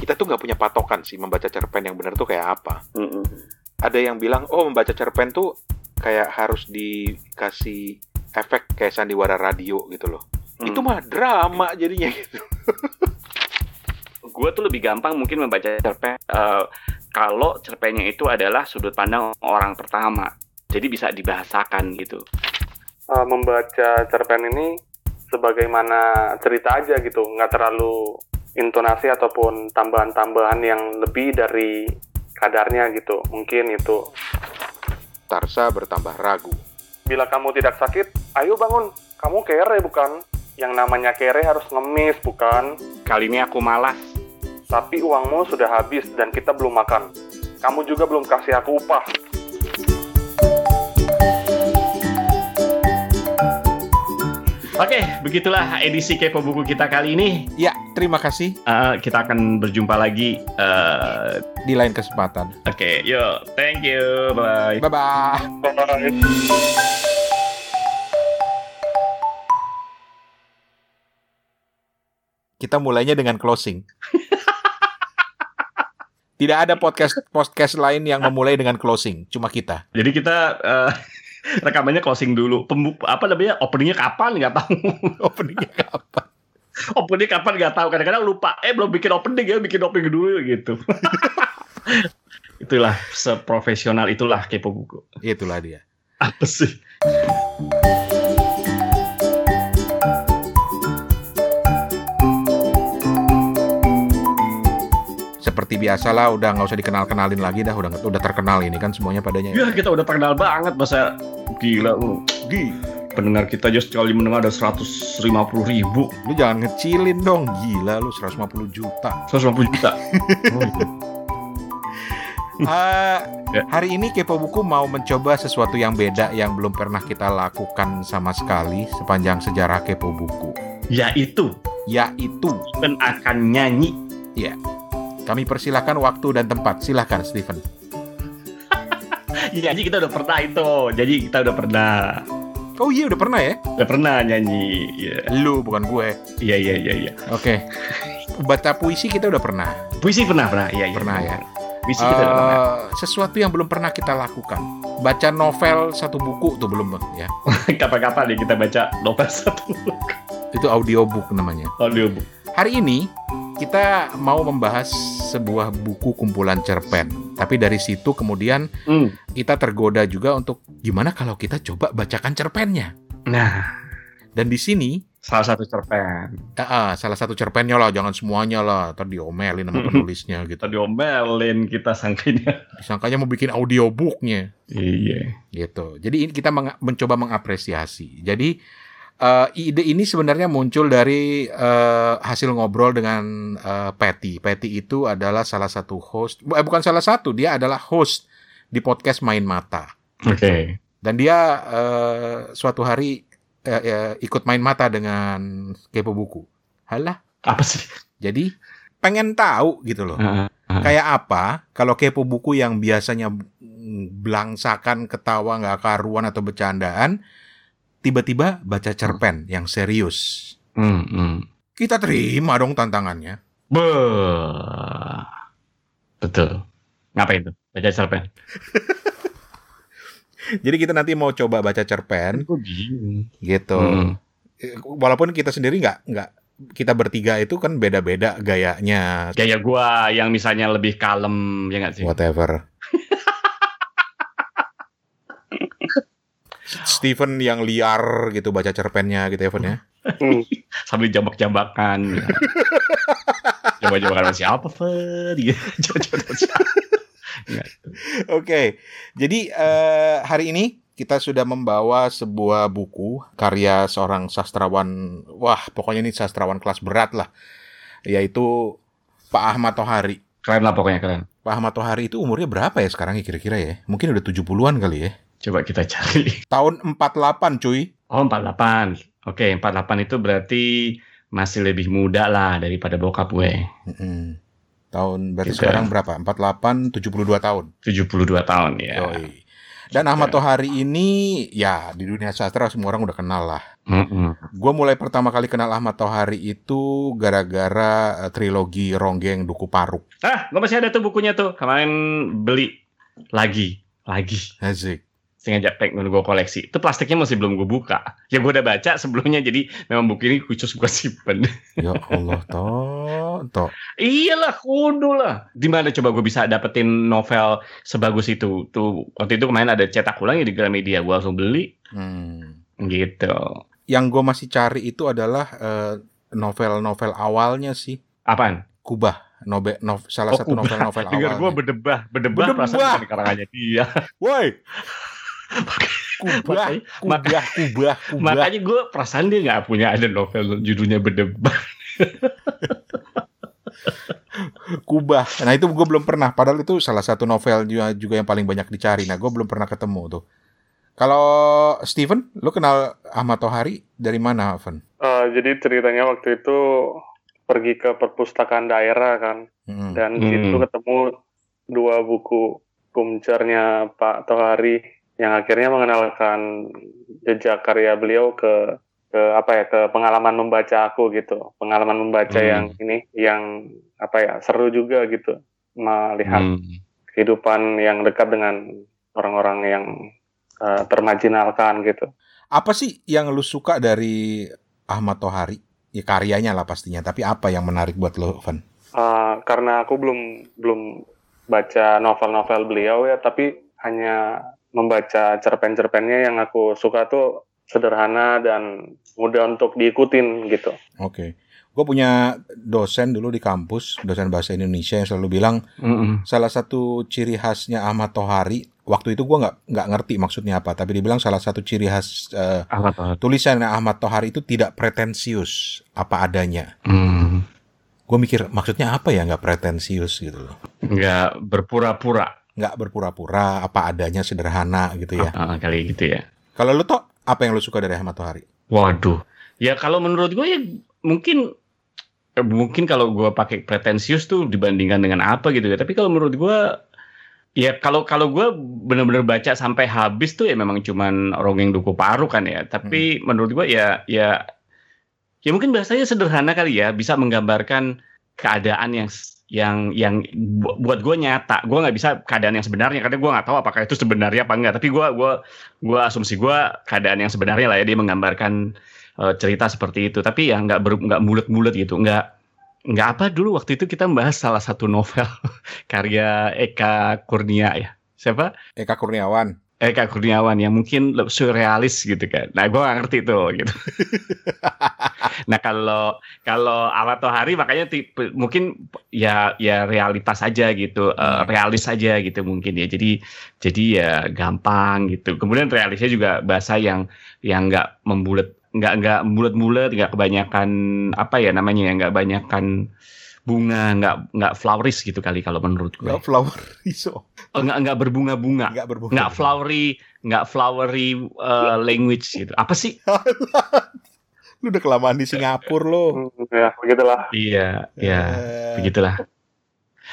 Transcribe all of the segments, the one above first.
kita tuh nggak punya patokan sih membaca cerpen yang benar tuh kayak apa. Mm-mm. Ada yang bilang, oh membaca cerpen tuh kayak harus dikasih efek kayak sandiwara radio gitu loh. Hmm. Itu mah drama jadinya gitu. gue tuh lebih gampang mungkin membaca cerpen eh, kalau cerpennya itu adalah sudut pandang orang pertama jadi bisa dibahasakan gitu Eh, membaca cerpen ini sebagaimana cerita aja gitu, nggak terlalu intonasi ataupun tambahan-tambahan yang lebih dari kadarnya gitu. Mungkin itu. Tarsa bertambah ragu. Bila kamu tidak sakit, ayo bangun. Kamu kere bukan? Yang namanya kere harus ngemis bukan? kali ini aku malas Tapi uangmu sudah habis dan kita belum makan. Kamu juga belum kasih aku upah. Oke begitulah edisi kepo buku kita kali ini Ya, terima kasih Eh, kita akan berjumpa lagi Eh, di lain kesempatan. oke yuk thank you bye Bye-bye. Bye. Kita mulainya dengan closing. Tidak ada podcast podcast lain yang memulai dengan closing, cuma kita. jadi kita eh, rekamannya closing dulu. Pembu apa namanya openingnya kapan nggak tahu. Openingnya kapan? opening kapan nggak tahu. Kadang-kadang lupa. Eh belum bikin opening ya bikin opening dulu gitu. Itulah seprofesional itulah kepo buku. Itulah dia. apa sih Seperti biasalah, udah nggak usah dikenal-kenalin lagi dah, udah udah terkenal ini kan semuanya padanya. ya kita udah terkenal banget masa gila lu Gi, pendengar kita aja sekali mendengar ada 150 ribu. Lu jangan ngecilin dong, gila lu 150 juta. 150 juta. Oh, itu. Ah, Ya. Hari ini Kepo Buku mau mencoba sesuatu yang beda yang belum pernah kita lakukan sama sekali sepanjang sejarah Kepo Buku, yaitu yaitu. kan akan nyanyi kami persilahkan waktu dan tempat. Silahkan Steven. nyanyi kita udah pernah itu jadi kita udah pernah Oh iya udah pernah ya? udah pernah nyanyi Iya Lu bukan gue. iya iya iya iya Oke. Baca puisi kita udah pernah. puisi pernah pernah iya iya Pernah ya. puisi kita udah pernah Eh, sesuatu yang belum pernah kita lakukan. Baca novel satu buku tuh belum ya. kapan-kapan nih kita baca novel satu Itu audiobook namanya. audiobook Hari ini kita mau membahas sebuah buku kumpulan cerpen. Tapi dari situ kemudian hmm. kita tergoda juga untuk gimana kalau kita coba bacakan cerpennya. nah Dan di sini salah satu cerpen ah, ah, salah satu cerpennya lah, jangan semuanya lah, tadi diomelin sama penulisnya gitu. kita diomelin kita sangkanya Disangkanya mau bikin audiobooknya. iya gitu. Jadi ini kita meng- mencoba mengapresiasi. Jadi eh, ide ini sebenarnya muncul dari eh, hasil ngobrol dengan eh, Patty. Patty itu adalah salah satu host, eh, bukan salah satu, dia adalah host di podcast Main Mata. oke Dan dia eh, suatu hari eh, eh, ikut main mata dengan kepo buku. Halah, apa sih jadi pengen tahu gitu loh. Heeh. Kayak apa kalau kepo buku yang biasanya belangsakan, ketawa nggak karuan atau bercandaan, tiba-tiba baca cerpen yang serius. Hmm, hmm. Kita terima dong tantangannya. Beuh. betul ngapain tuh baca cerpen Jadi kita nanti mau coba baca cerpen gitu. Hmm. Eh, Walaupun kita sendiri nggak nggak kita bertiga itu kan beda-beda gayanya, gaya gua yang misalnya lebih kalem ya nggak sih whatever. Steven yang liar gitu baca cerpennya gitu ya, Van ya. Hmm. sambil jambak-jambakan coba-coba siapa. Nggak. Oke, jadi eh, hari ini kita sudah membawa sebuah buku karya seorang sastrawan, wah pokoknya ini sastrawan kelas berat lah, yaitu Pak Ahmad Tohari. keren lah pokoknya keren Pak Ahmad Tohari itu umurnya berapa ya sekarang ya kira-kira ya? Mungkin udah 70-an kali ya. Coba kita cari Tahun 48 cuy. oh 48 oke 48 itu berarti masih lebih muda lah daripada bokap gue Mm-mm. Tahun berarti Gitu. sekarang berapa? 48, 72 tahun. 72 tahun ya Yoi. Dan Ahmad Tohari ini ya di dunia sastra semua orang udah kenal lah. Mm-mm. Gue mulai pertama kali kenal Ahmad Tohari itu gara-gara eh, trilogi Ronggeng Duku Paruk. Ah, gue masih ada tuh bukunya tuh. Kemarin beli lagi, lagi. Asik. Sengaja pengen gue koleksi. Itu plastiknya masih belum gue buka. Ya gue udah baca sebelumnya, jadi memang buku ini khusus gue simpen. Ya Allah, toh, toh. Iyalah, kudu lah. Di mana coba gue bisa dapetin novel sebagus itu? Tuh waktu itu kemarin ada cetak ulang ya di Gramedia, gue langsung beli. Hmm. Gitu. Yang gue masih cari itu adalah eh, novel-novel awalnya sih. Apaan? Kubah, nobe, nov- salah Oh, satu novel-novel Dengar gue berdebah, berdebah, Berdebah. perasaan bukan karangannya dia. Woi, kubah, kubah, kubah, kubah. Makanya gue perasaan dia nggak punya ada novel judulnya berdebah. Kubah. Nah itu gue belum pernah. Padahal itu salah satu novel juga, juga yang paling banyak dicari. Nah gue belum pernah ketemu tuh. Kalau Steven, lu kenal Ahmad Tohari dari mana, Van? Eh, jadi ceritanya waktu itu pergi ke perpustakaan daerah kan, Hmm. dan di Hmm. situ ketemu dua buku kumcernya Pak Tohari yang akhirnya mengenalkan jejak karya beliau ke ke apa ya ke pengalaman membaca aku gitu pengalaman membaca Hmm. yang ini yang apa ya seru juga gitu melihat Hmm. kehidupan yang dekat dengan orang-orang yang eh, termajinalkan gitu Apa sih yang lu suka dari Ahmad Tohari? Ya karyanya lah pastinya. Tapi apa yang menarik buat lo, Van? Eh, karena aku belum belum baca novel-novel beliau ya, tapi hanya membaca cerpen-cerpennya yang aku suka tuh sederhana dan mudah untuk diikutin gitu. Oke. Gue punya dosen dulu di kampus, dosen bahasa Indonesia yang selalu bilang Mm-mm. salah satu ciri khasnya Ahmad Tohari. Waktu itu gue nggak nggak ngerti maksudnya apa, tapi dia bilang salah satu ciri khas eh, Apa tuh? tulisan Ahmad Tohari itu tidak pretensius apa adanya. Hmm. Gue mikir maksudnya apa ya nggak pretensius gitu loh. Nggak berpura-pura Nggak berpura-pura apa adanya sederhana gitu ya. Ah, kali gitu ya. Kalau lu toh apa yang lu suka dari Ahmad Tohari? Waduh. Ya kalau menurut gue ya mungkin eh, mungkin kalau gue pakai pretensius tuh dibandingkan dengan apa gitu ya. Tapi kalau menurut gue ya kalau kalau gue benar-benar baca sampai habis tuh ya memang cuman rongeng duku paru kan ya. Tapi menurut gue ya ya ya mungkin bahasanya sederhana kali ya bisa menggambarkan keadaan yang yang yang bu- buat gue nyata. Gue nggak bisa keadaan yang sebenarnya karena gue nggak tahu apakah itu sebenarnya apa enggak tapi gue gua gue asumsi gue keadaan yang sebenarnya lah ya dia menggambarkan eh, cerita seperti itu. Tapi ya nggak nggak mulut-mulut gitu. Nggak nggak apa dulu waktu itu kita membahas salah satu novel karya Eka Kurnia ya. Siapa? Eka Kurniawan. Eka Kurniawan yang mungkin lebih surrealis gitu kan. Nah gue nggak ngerti tuh gitu. Nah kalau kalau Ahmad Tohari makanya tipe, mungkin ya ya realitas aja gitu eh, Hmm. realis aja gitu mungkin ya. Jadi jadi ya gampang gitu. Kemudian realisnya juga bahasa yang yang nggak membulat nggak nggak bulat-bulat nggak kebanyakan apa ya namanya ya nggak banyakan bunga nggak nggak floweris gitu kali kalau menurut gue Nggak flower iso. oh, nggak nggak berbunga-bunga Nggak berbunga. nggak flowery nggak flowery uh, language gitu apa sih Lu udah kelamaan di Singapura lo. Ya begitulah. iya ya Eh, begitulah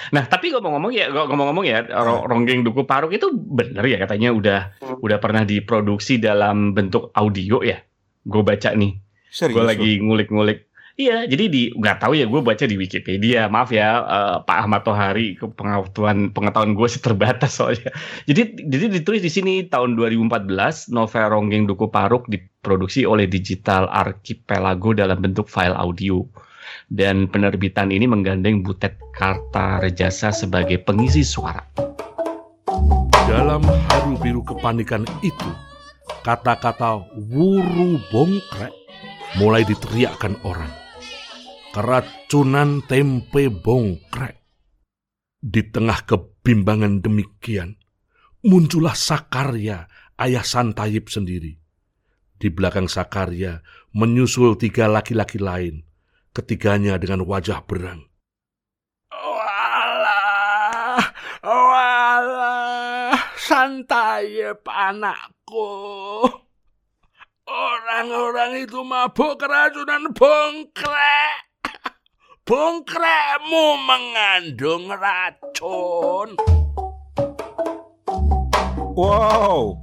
nah tapi ngomong-ngomong ya ngomong-ngomong ya ro- ronggeng duku paruk itu bener ya katanya udah Hmm. udah pernah diproduksi dalam bentuk audio ya gue baca nih gue lagi ngulik-ngulik Iya, jadi di nggak tahu ya gue baca di Wikipedia. Maaf ya eh, Pak Ahmad Tohari, pengetahuan pengetahuan gue sih terbatas soalnya. Jadi jadi ditulis di sini tahun 2014 novel Ronggeng Duku Paruk diproduksi oleh Digital Archipelago dalam bentuk file audio. Dan penerbitan ini menggandeng Butet Karta Rejasa sebagai pengisi suara. Dalam haru biru kepanikan itu, kata-kata wuru bongkrek mulai diteriakkan orang. Keracunan tempe bongkrek. Di tengah kebimbangan demikian, muncullah Sakarya, ayah Santayip sendiri. Di belakang Sakarya menyusul tiga laki-laki lain, ketiganya dengan wajah berang. Walah, Santayip anakku. Orang-orang itu mabuk keracunan bongkrek. Bongkrekmu mengandung racun. Wow,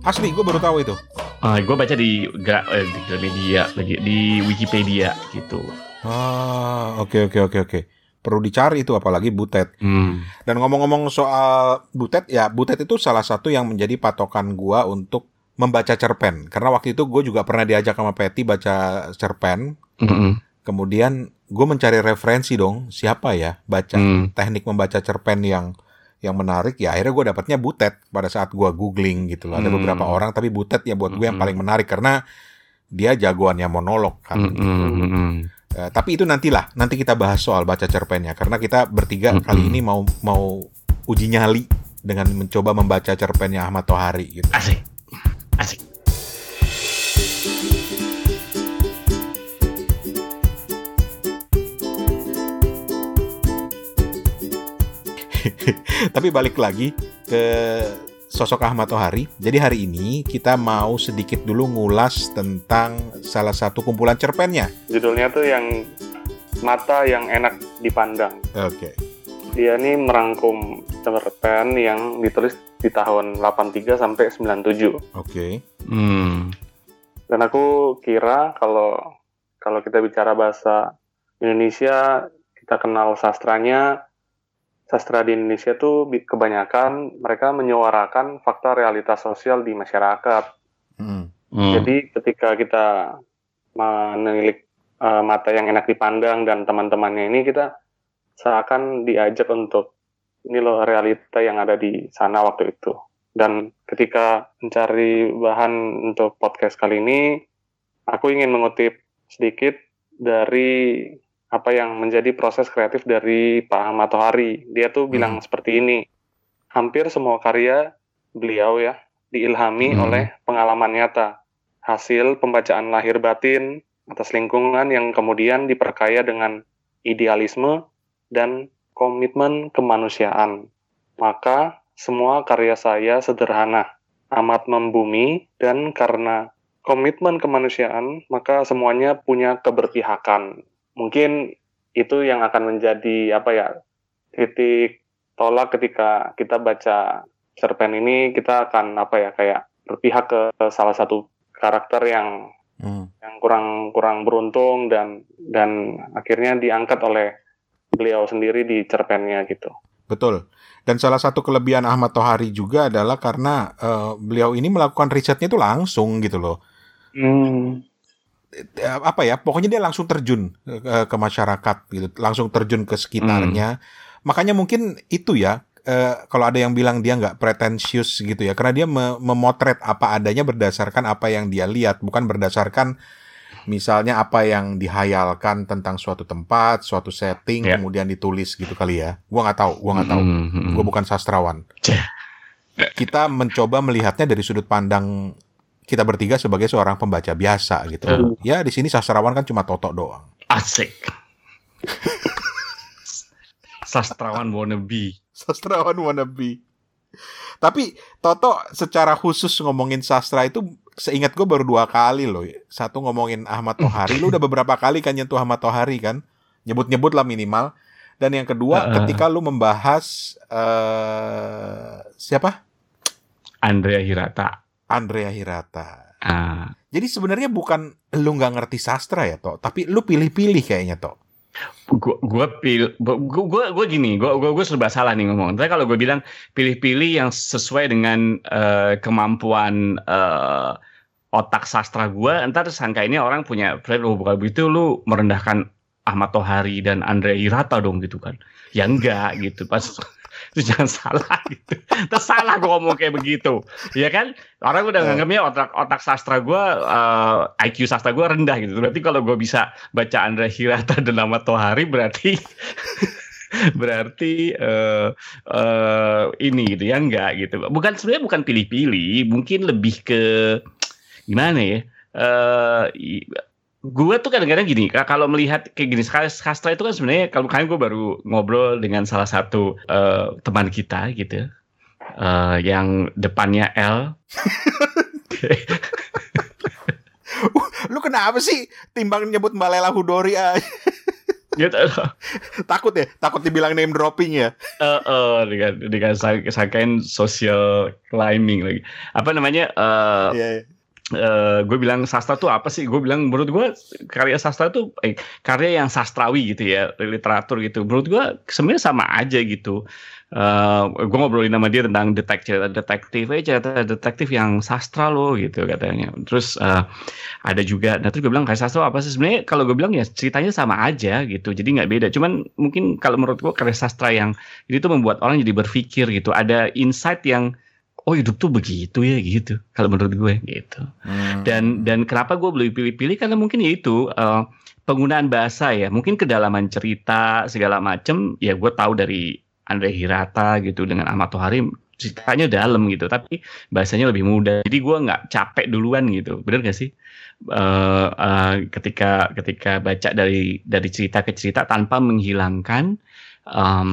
asli gue baru tahu itu. Ah, gue baca di gra, eh, di Gramedia lagi di Wikipedia gitu. Ah, oke oke oke oke. Perlu dicari itu apalagi Butet. Hmm. Dan ngomong-ngomong soal Butet, ya Butet itu salah satu yang menjadi patokan gua untuk membaca cerpen. Karena waktu itu gue juga pernah diajak sama Patty baca cerpen. Mm-mm. Kemudian gue mencari referensi dong, siapa ya baca Hmm. teknik membaca cerpen yang yang menarik. Ya akhirnya gue dapatnya Butet pada saat gua googling gitu loh. Ada Hmm. beberapa orang, tapi Butet ya buat gue yang paling menarik karena dia jagoannya monolog kan. Mm-mm, mm-mm. Eh, tapi itu nantilah, nanti kita bahas soal baca cerpennya karena kita bertiga Mm-mm. kali ini mau mau uji nyali dengan mencoba membaca cerpennya Ahmad Tohari gitu. Asik, asik. Tapi balik lagi ke sosok Ahmad Tohari. Jadi hari ini kita mau sedikit dulu ngulas tentang salah satu kumpulan cerpennya. Judulnya tuh yang mata yang enak dipandang. Oke. Dia ini merangkum cerpen yang ditulis di tahun 83 sampai 97. Oke. Hmm. Dan aku kira kalau kalau kita bicara bahasa Indonesia, kita kenal sastranya. Sastra di Indonesia tuh bi- kebanyakan mereka menyuarakan fakta realitas sosial di masyarakat. Hmm. Hmm. Jadi ketika kita menilik eh, mata yang enak dipandang dan teman-temannya ini kita seakan diajak untuk ini loh realita yang ada di sana waktu itu. Dan ketika mencari bahan untuk podcast kali ini, aku ingin mengutip sedikit dari apa yang menjadi proses kreatif dari Pak Ahmad Tohari. Dia tuh bilang seperti ini, hampir semua karya beliau ya diilhami Hmm. oleh pengalaman nyata, hasil pembacaan lahir batin atas lingkungan yang kemudian diperkaya dengan idealisme dan komitmen kemanusiaan. Maka semua karya saya sederhana, amat membumi, dan karena komitmen kemanusiaan, maka semuanya punya keberpihakan. Mungkin itu yang akan menjadi apa ya titik tolak ketika kita baca cerpen ini kita akan apa ya kayak berpihak ke salah satu karakter yang Hmm. yang kurang kurang beruntung dan dan akhirnya diangkat oleh beliau sendiri di cerpennya gitu. Betul. Dan salah satu kelebihan Ahmad Tohari juga adalah karena eh, beliau ini melakukan risetnya itu langsung gitu loh. Hmm. Eh, apa ya pokoknya dia langsung terjun ke, ke masyarakat gitu langsung terjun ke sekitarnya. Makanya mungkin itu ya eh, kalau ada yang bilang dia nggak pretensius gitu ya karena dia me- memotret apa adanya berdasarkan apa yang dia lihat bukan berdasarkan misalnya apa yang dihayalkan tentang suatu tempat suatu setting Ya. kemudian ditulis gitu kali ya. Gua nggak tahu gua nggak tahu. Hmm, hmm, gue bukan sastrawan. Kita mencoba melihatnya dari sudut pandang kita bertiga sebagai seorang pembaca biasa gitu. Hmm. Ya di sini sastrawan kan cuma totok doang. Asik. Sastrawan wannabe. Sastrawan wannabe. Tapi Toto secara khusus ngomongin sastra itu seingat gue baru dua kali loh. Satu ngomongin Ahmad Tohari, lu udah beberapa kali kan nyentuh Ahmad Tohari kan? Nyebut-nyebut lah minimal. Dan yang kedua, Heeh. ketika lu membahas eh siapa? Andrea Hirata. Andrea Hirata. Ah. Jadi sebenarnya bukan lu nggak ngerti sastra ya, Tok, tapi lu pilih-pilih kayaknya, Tok. gua gua pil gua gua, gua gini gua gua, gua serba salah nih ngomong. Tapi kalau gue bilang pilih-pilih yang sesuai dengan eh, kemampuan eh, otak sastra gua, entar sangka ini orang punya oh bukan begitu lu merendahkan Ahmad Tohari dan Andre Hirata dong gitu kan. Ya enggak gitu. Pas itu jangan salah gitu. Terus salah gue ngomong kayak begitu. Ya kan? Orang udah Eh. nganggapnya otak otak sastra gue IQ sastra gue rendah gitu. Berarti kalau gue bisa baca Andre Hirata dan nama Tohari berarti berarti eh eh, ini gitu ya enggak gitu. Bukan sebenarnya bukan pilih-pilih, mungkin lebih ke gimana ya? Eh i- gue tuh kadang-kadang gini, kalau melihat kayak gini sastra itu kan sebenarnya kalau kalian gue baru ngobrol dengan salah satu eh, teman kita gitu, eh, yang depannya L. Lu kenapa sih timbang nyebut Mbak Lela Hudori aja? gitu takut ya, takut dibilang name dropping ya. eh eh, dengan dengan sangkain social climbing lagi apa namanya eh Iya. iya. Eh gue bilang sastra tuh apa sih? Gue bilang menurut gue karya sastra tuh eh, karya yang sastrawi gitu ya, literatur gitu. Menurut gue sebenarnya sama aja gitu. Eh gue ngobrolin sama dia tentang detektif detektif aja cerita detektif yang sastra loh gitu katanya. Terus eh, ada juga, nah terus gue bilang kayak sastra apa sih sebenarnya? Kalau gue bilang ya ceritanya sama aja gitu, jadi nggak beda. Cuman mungkin kalau menurut gue karya sastra yang itu tuh membuat orang jadi berpikir gitu. Ada insight yang oh hidup tuh begitu ya gitu. Kalau menurut gue gitu. Hmm. dan dan kenapa gue belum pilih-pilih? Karena mungkin ya itu eh, penggunaan bahasa ya. Mungkin kedalaman cerita segala macem ya gue tahu dari Andre Hirata gitu dengan Ahmad Tohari ceritanya dalam gitu tapi bahasanya lebih mudah. Jadi gue nggak capek duluan gitu. Bener gak sih? Eh, eh, ketika ketika baca dari dari cerita ke cerita tanpa menghilangkan em,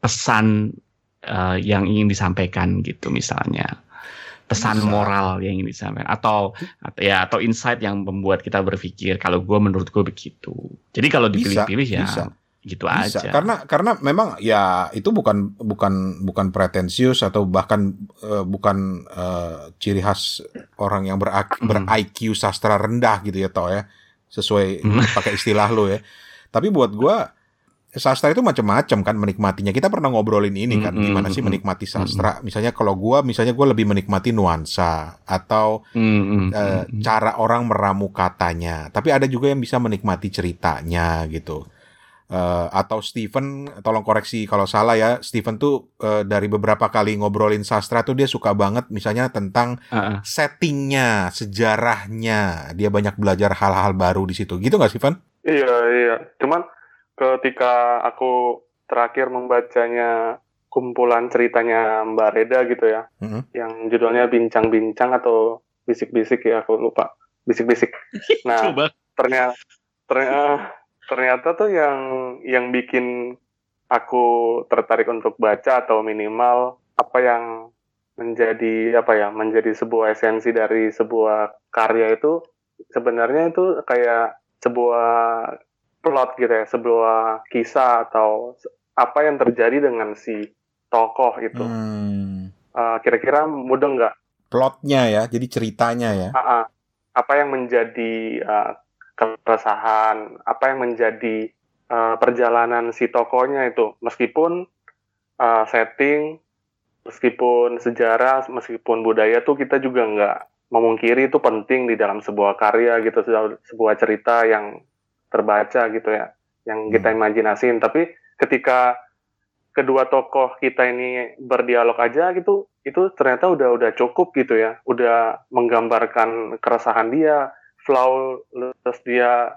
pesan eh, yang ingin disampaikan gitu misalnya pesan Bisa. moral yang ingin disampaikan atau atau ya atau insight yang membuat kita berpikir kalau gue menurut gue begitu jadi kalau dipilih-pilih ya bisa. gitu Bisa. aja Karena karena memang ya itu bukan bukan bukan pretensius atau bahkan eh, bukan eh, ciri khas orang yang ber Hmm. IQ sastra rendah gitu ya toh ya. Sesuai Hmm. pakai istilah lo ya. Tapi buat gua sastra itu macam-macam kan menikmatinya. Kita pernah ngobrolin ini kan Hmm, gimana hmm, sih hmm, menikmati sastra. Misalnya kalau gua misalnya gua lebih menikmati nuansa atau Hmm, hmm, eh, hmm, hmm. cara orang meramu katanya. Tapi ada juga yang bisa menikmati ceritanya gitu. Eh, atau Steven, tolong koreksi kalau salah ya. Steven tuh eh, dari beberapa kali ngobrolin sastra tuh dia suka banget misalnya tentang Ah, ah. settingnya, sejarahnya. Dia banyak belajar hal-hal baru di situ. Gitu nggak Steven? Iya, iya. Cuman ketika aku terakhir membacanya kumpulan ceritanya Mbak Reda gitu ya, Mhm. yang judulnya Bincang-Bincang atau Bisik-Bisik ya, aku lupa. Bisik-Bisik. Nah, coba ternyata ternyata ternyata tuh yang yang bikin aku tertarik untuk baca atau minimal apa yang menjadi apa ya menjadi sebuah esensi dari sebuah karya itu sebenarnya itu kayak sebuah plot gitu ya sebuah kisah atau apa yang terjadi dengan si tokoh itu Hmm. Eh, kira-kira mudah nggak Plotnya ya, jadi ceritanya ya. Ah. apa yang menjadi uh, keresahan, apa yang menjadi uh, perjalanan si tokohnya itu, meskipun uh, setting, meskipun sejarah, meskipun budaya tuh kita juga nggak memungkiri itu penting di dalam sebuah karya gitu, sebuah cerita yang terbaca gitu ya, yang kita imajinasin. Tapi ketika kedua tokoh kita ini berdialog aja gitu, itu ternyata udah udah cukup gitu ya, udah menggambarkan keresahan dia, flawless dia,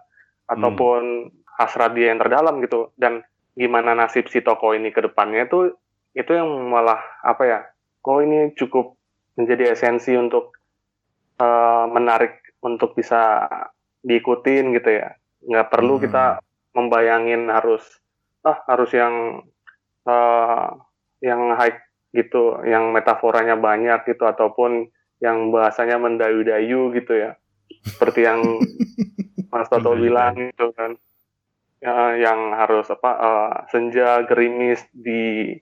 ataupun hasrat dia yang terdalam gitu, dan gimana nasib si tokoh ini ke depannya itu itu yang malah apa ya, oh ini cukup menjadi esensi untuk eh, menarik untuk bisa diikutin gitu ya, nggak perlu Hmm. kita membayangin harus ah harus yang eh, yang high gitu, yang metaforanya banyak gitu ataupun yang bahasanya mendayu-dayu gitu ya. Seperti yang Mas Toto Mendayu-dayu. bilang gitu kan. Ya, yang harus apa eh, senja gerimis di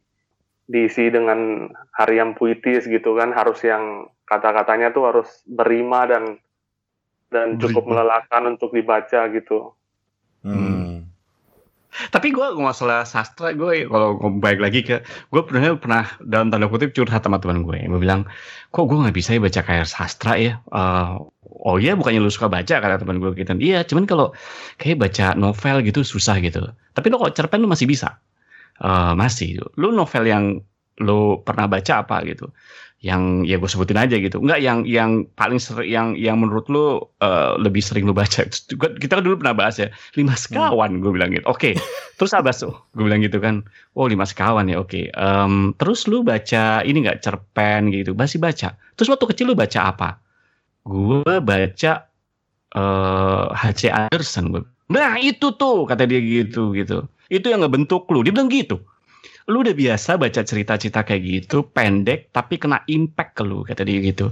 diisi dengan harian puitis gitu kan harus yang kata-katanya tuh harus berima dan dan cukup melelahkan untuk dibaca gitu. Hmm. Tapi gue masalah sastra gue kalau ngomong balik lagi ke gue pernah pernah dalam tanda kutip curhat sama teman gue yang bilang kok gue nggak bisa ya baca kayak sastra ya? Eh, oh iya bukannya lu suka baca kata teman gue gitu. Iya cuman kalau kayak baca novel gitu susah gitu. Tapi lo kok cerpen lu masih bisa? Eh, masih. Lu novel yang lu pernah baca apa gitu? Yang ya gue sebutin aja gitu. Enggak yang yang paling sering yang yang menurut lu eh, lebih sering lu baca kita kan dulu pernah bahas ya lima sekawan gue bilang gitu. Oke terus apa tuh gue bilang gitu kan. Oh lima sekawan ya oke. Em, terus lu baca ini nggak cerpen gitu masih baca. Terus waktu kecil lu baca apa? Gue baca eh H.C. Anderson gue nah itu tuh kata dia gitu gitu. Itu yang ngebentuk lu dia bilang gitu lu udah biasa baca cerita-cerita kayak gitu pendek tapi kena impact ke lu kata dia gitu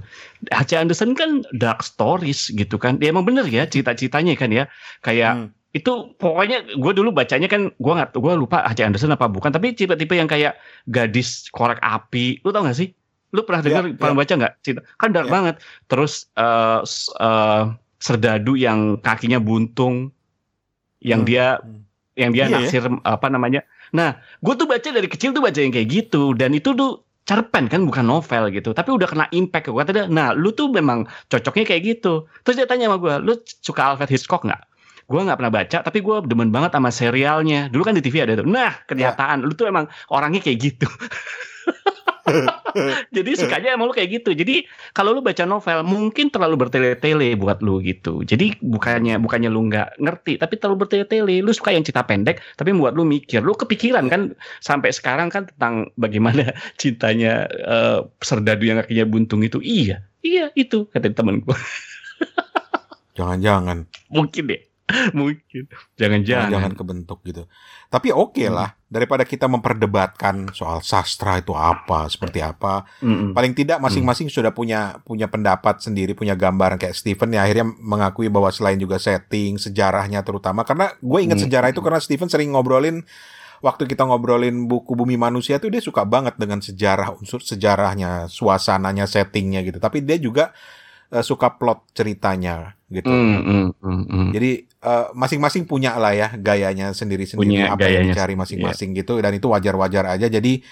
H.C. Anderson kan dark stories gitu kan dia emang bener ya cerita-ceritanya kan ya kayak Hmm. itu pokoknya gue dulu bacanya kan gue nggak gue lupa H.C. Anderson apa bukan tapi tipe-tipe yang kayak gadis korek api lu tau gak sih lu pernah dengar Ya, pernah ya. baca nggak cerita kan dark Ya. banget terus s- eh, serdadu yang kakinya buntung yang Hmm. dia Hmm. yang dia Iya ya. naksir apa namanya nah gue tuh baca dari kecil tuh baca yang kayak gitu dan itu tuh cerpen kan bukan novel gitu tapi udah kena impact gue kata dia nah lu tuh memang cocoknya kayak gitu. Terus dia tanya sama gue lu suka Alfred Hitchcock nggak? Gue nggak pernah baca tapi gue demen banget sama serialnya. Dulu kan di TV ada tuh. Nah kenyataan lu tuh emang orangnya kayak gitu jadi sukanya emang lu kayak gitu. Jadi kalau lu baca novel mungkin terlalu bertele-tele buat lu gitu. Jadi bukannya bukannya lu nggak ngerti tapi terlalu bertele-tele. Lu suka yang cerita pendek tapi buat lu mikir. Lu kepikiran kan sampai sekarang kan tentang bagaimana cintanya eh, serdadu yang kakinya buntung itu. Iya iya itu kata temen gue Jangan-jangan. mungkin deh mungkin jangan-jangan Jangan kebentuk gitu. Tapi oke Hmm. lah daripada kita memperdebatkan soal sastra itu apa, seperti apa. Mm-mm. Paling tidak masing-masing sudah punya punya pendapat sendiri, punya gambaran kayak Stephen ya akhirnya mengakui bahwa selain juga setting, sejarahnya terutama karena gue ingat Hmm. sejarah itu karena Stephen sering ngobrolin waktu kita ngobrolin buku Bumi Manusia tuh dia suka banget dengan sejarah unsur sejarahnya, suasananya, settingnya gitu. Tapi dia juga eh, suka plot ceritanya gitu. Mm, mm, mm, mm. Jadi eh, masing-masing punya lah ya gayanya sendiri-sendiri Punya apa yang gayanya, dicari masing-masing gitu dan itu wajar-wajar aja. Jadi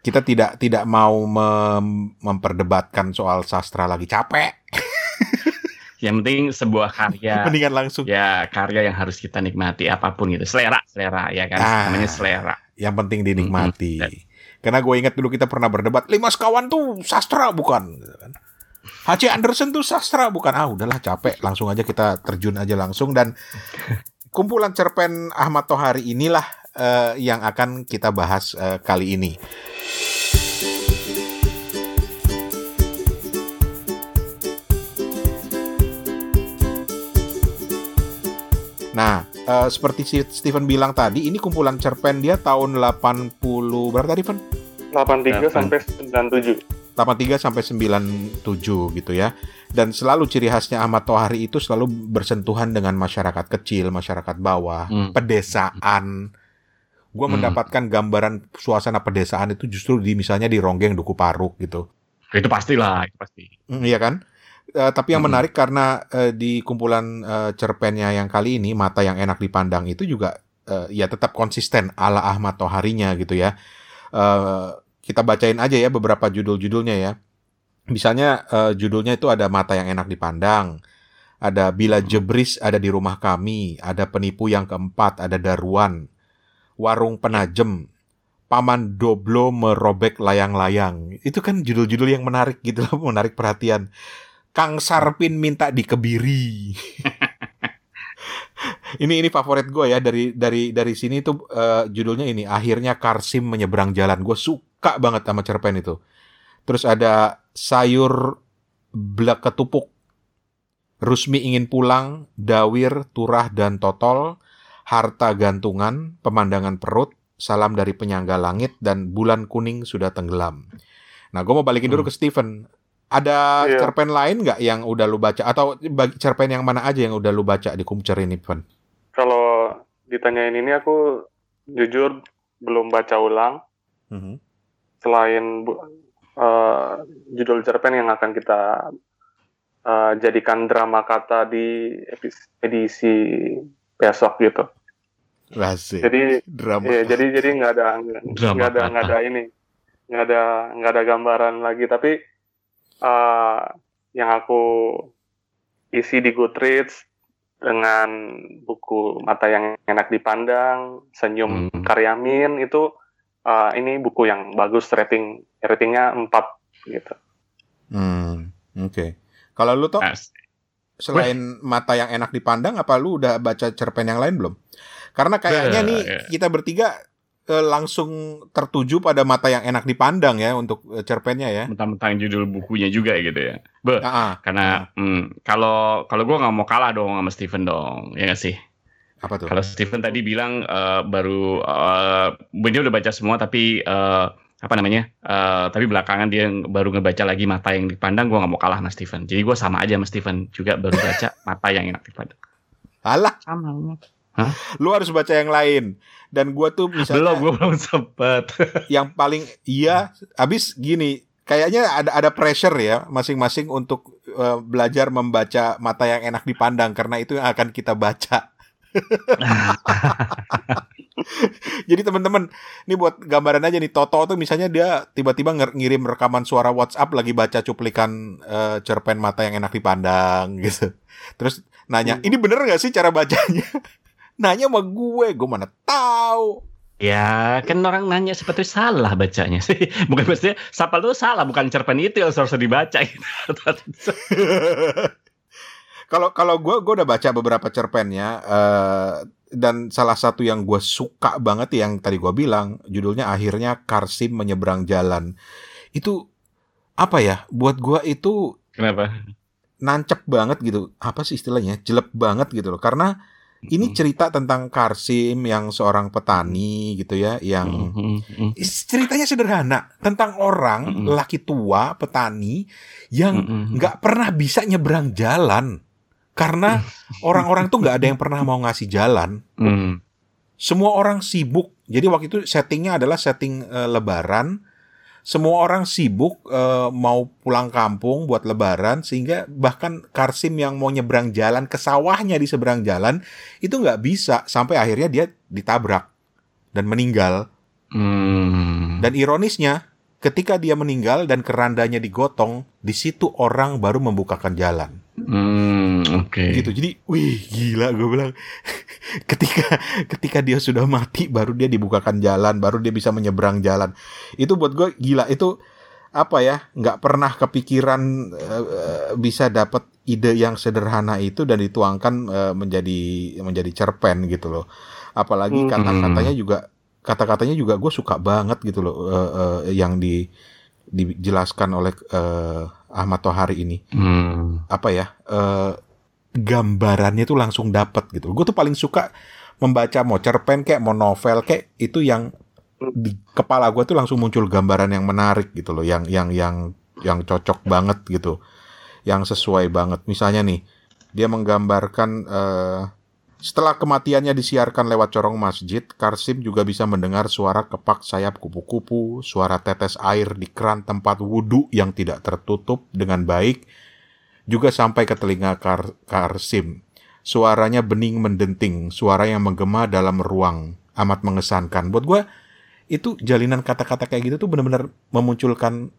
kita tidak tidak mau mem- memperdebatkan soal sastra lagi capek. yang penting sebuah karya Mendingan langsung. ya karya yang harus kita nikmati apa pun gitu selera selera ya kan Ah. namanya selera Yang penting dinikmati. Mm-mm. Karena gue ingat dulu kita pernah berdebat lima sekawan tuh sastra bukan. gitu kan. H.C. Anderson tuh sastra bukan. Ah udahlah capek. Langsung aja kita terjun aja langsung dan kumpulan cerpen Ahmad Tohari inilah eh, yang akan kita bahas eh, kali ini. Nah, eh, seperti si Steven bilang tadi, ini kumpulan cerpen dia tahun 80 berapa tadi, Van? 83 Delapan. sampai 97. 83 sampai 97 gitu ya. Dan selalu ciri khasnya Ahmad Tohari itu selalu bersentuhan dengan masyarakat kecil, masyarakat bawah, Hmm. pedesaan. Gua Hmm. mendapatkan gambaran suasana pedesaan itu justru di misalnya di Ronggeng Duku Paruk gitu. itu pastilah itu pasti Mm, Iya kan? Eh, tapi yang Mm-mm. menarik karena eh, di kumpulan eh, cerpennya yang kali ini mata yang enak dipandang itu juga eh, ya tetap konsisten ala Ahmad Toharinya gitu ya. Eh, kita bacain aja ya beberapa judul-judulnya ya. Misalnya eh, judulnya itu ada mata yang enak dipandang, ada bila jebris ada di rumah kami, ada penipu yang keempat, ada daruan, warung penajem, paman doblo merobek layang-layang. Itu kan judul-judul yang menarik gitu loh, menarik perhatian. Kang Sarpin minta dikebiri. ini ini favorit gue ya dari dari dari sini tuh eh, judulnya ini akhirnya Karsim menyeberang jalan. Gue suka banget sama cerpen itu. Terus ada sayur blak ketupuk. Rusmi ingin pulang, Dawir, Turah dan Totol, harta gantungan, pemandangan perut, salam dari penyangga langit dan bulan kuning sudah tenggelam. Nah, gue mau balikin dulu ke Steven. Ada Iya. cerpen lain nggak yang udah lu baca atau bagi cerpen yang mana aja yang udah lu baca di Kumcer ini, Van? Kalau ditanyain ini aku jujur belum baca ulang Mhm. Selain bu- eh, judul cerpen yang akan kita eh, jadikan drama kata di edisi besok gitu. Asik. Jadi drama. Iya, jadi jadi nggak ada nggak ada nggak ada ini nggak ada nggak ada gambaran lagi tapi eh, yang aku isi di Goodreads dengan buku mata yang enak dipandang senyum Hmm. karyamin itu eh, ini buku yang bagus rating ratingnya 4 gitu Hmm, oke. Kalau lu tuh As- selain mata yang enak dipandang apa lu udah baca cerpen yang lain belum? Karena kayaknya nih ya. kita bertiga eh, langsung tertuju pada mata yang enak dipandang ya untuk eh, cerpennya ya. mentang-mentang judul bukunya juga gitu ya Be, Ah, ah. karena hmm, kalau kalau gue nggak mau kalah dong sama Steven dong ya nggak sih apa tuh? Kalau Steven tadi bilang eh, baru eh dia udah baca semua tapi eh, apa namanya? eh, tapi belakangan dia baru ngebaca lagi mata yang dipandang. Gue nggak mau kalah sama Steven. Jadi gue sama aja sama Steven juga baru baca mata yang enak dipandang. Alah, Sama. Hah? Lu harus baca yang lain. Dan gua tuh misalnya Belum, gue belum sempet. yang paling iya habis gini kayaknya ada ada pressure ya masing-masing untuk eh, belajar membaca mata yang enak dipandang karena itu yang akan kita baca. Jadi teman-teman, ini buat gambaran aja nih Toto tuh misalnya dia tiba-tiba ngirim rekaman suara WhatsApp lagi baca cuplikan eh, cerpen mata yang enak dipandang gitu. Terus nanya, "Ini bener nggak sih cara bacanya?" nanya sama gue, gue mana tahu. Ya, kan orang nanya seperti salah bacanya sih. Bukan maksudnya Sapal itu salah, bukan cerpen itu yang harus dibaca. Gitu. Kalau kalau gue gue udah baca beberapa cerpennya eh, dan salah satu yang gue suka banget yang tadi gue bilang judulnya akhirnya Karsim menyeberang jalan. Itu apa ya? Buat gue itu Kenapa? nancep banget gitu. Apa sih istilahnya? Jelek banget gitu loh. Karena ini cerita tentang Karsim yang seorang petani gitu ya yang ceritanya sederhana. Tentang orang laki tua petani yang nggak pernah bisa nyebrang jalan karena orang-orang tuh nggak ada yang pernah mau ngasih jalan Mhm. semua orang sibuk jadi waktu itu settingnya adalah setting eh, lebaran semua orang sibuk eh, mau pulang kampung buat lebaran sehingga bahkan Karsim yang mau nyebrang jalan ke sawahnya di seberang jalan itu nggak bisa sampai akhirnya dia ditabrak dan meninggal Hmm. dan ironisnya, ketika dia meninggal dan kerandanya digotong, di situ orang baru membukakan jalan. Hmm, oke. Gitu. Jadi, wih, gila gue bilang. ketika ketika dia sudah mati baru dia dibukakan jalan, baru dia bisa menyeberang jalan. Itu buat gue gila. Itu apa ya? nggak pernah kepikiran eh, bisa dapat ide yang sederhana itu dan dituangkan eh, menjadi menjadi cerpen gitu loh. Apalagi Hmm. kata-katanya juga kata-katanya juga gue suka banget gitu loh eh, eh, yang di dijelaskan oleh eh, Ahmad Tohari ini Hmm. apa ya eh, gambarannya tuh langsung dapet gitu. Gue tuh paling suka membaca mau cerpen kayak mau novel kayak itu yang di kepala gue tuh langsung muncul gambaran yang menarik gitu loh, yang yang yang yang cocok banget gitu, yang sesuai banget. Misalnya nih dia menggambarkan eh, setelah kematiannya disiarkan lewat corong masjid, Karsim juga bisa mendengar suara kepak sayap kupu-kupu, suara tetes air di keran tempat wudhu yang tidak tertutup dengan baik, juga sampai ke telinga Kar Karsim. Suaranya bening mendenting, suara yang menggema dalam ruang, amat mengesankan. Buat gue, itu jalinan kata-kata kayak gitu tuh benar-benar memunculkan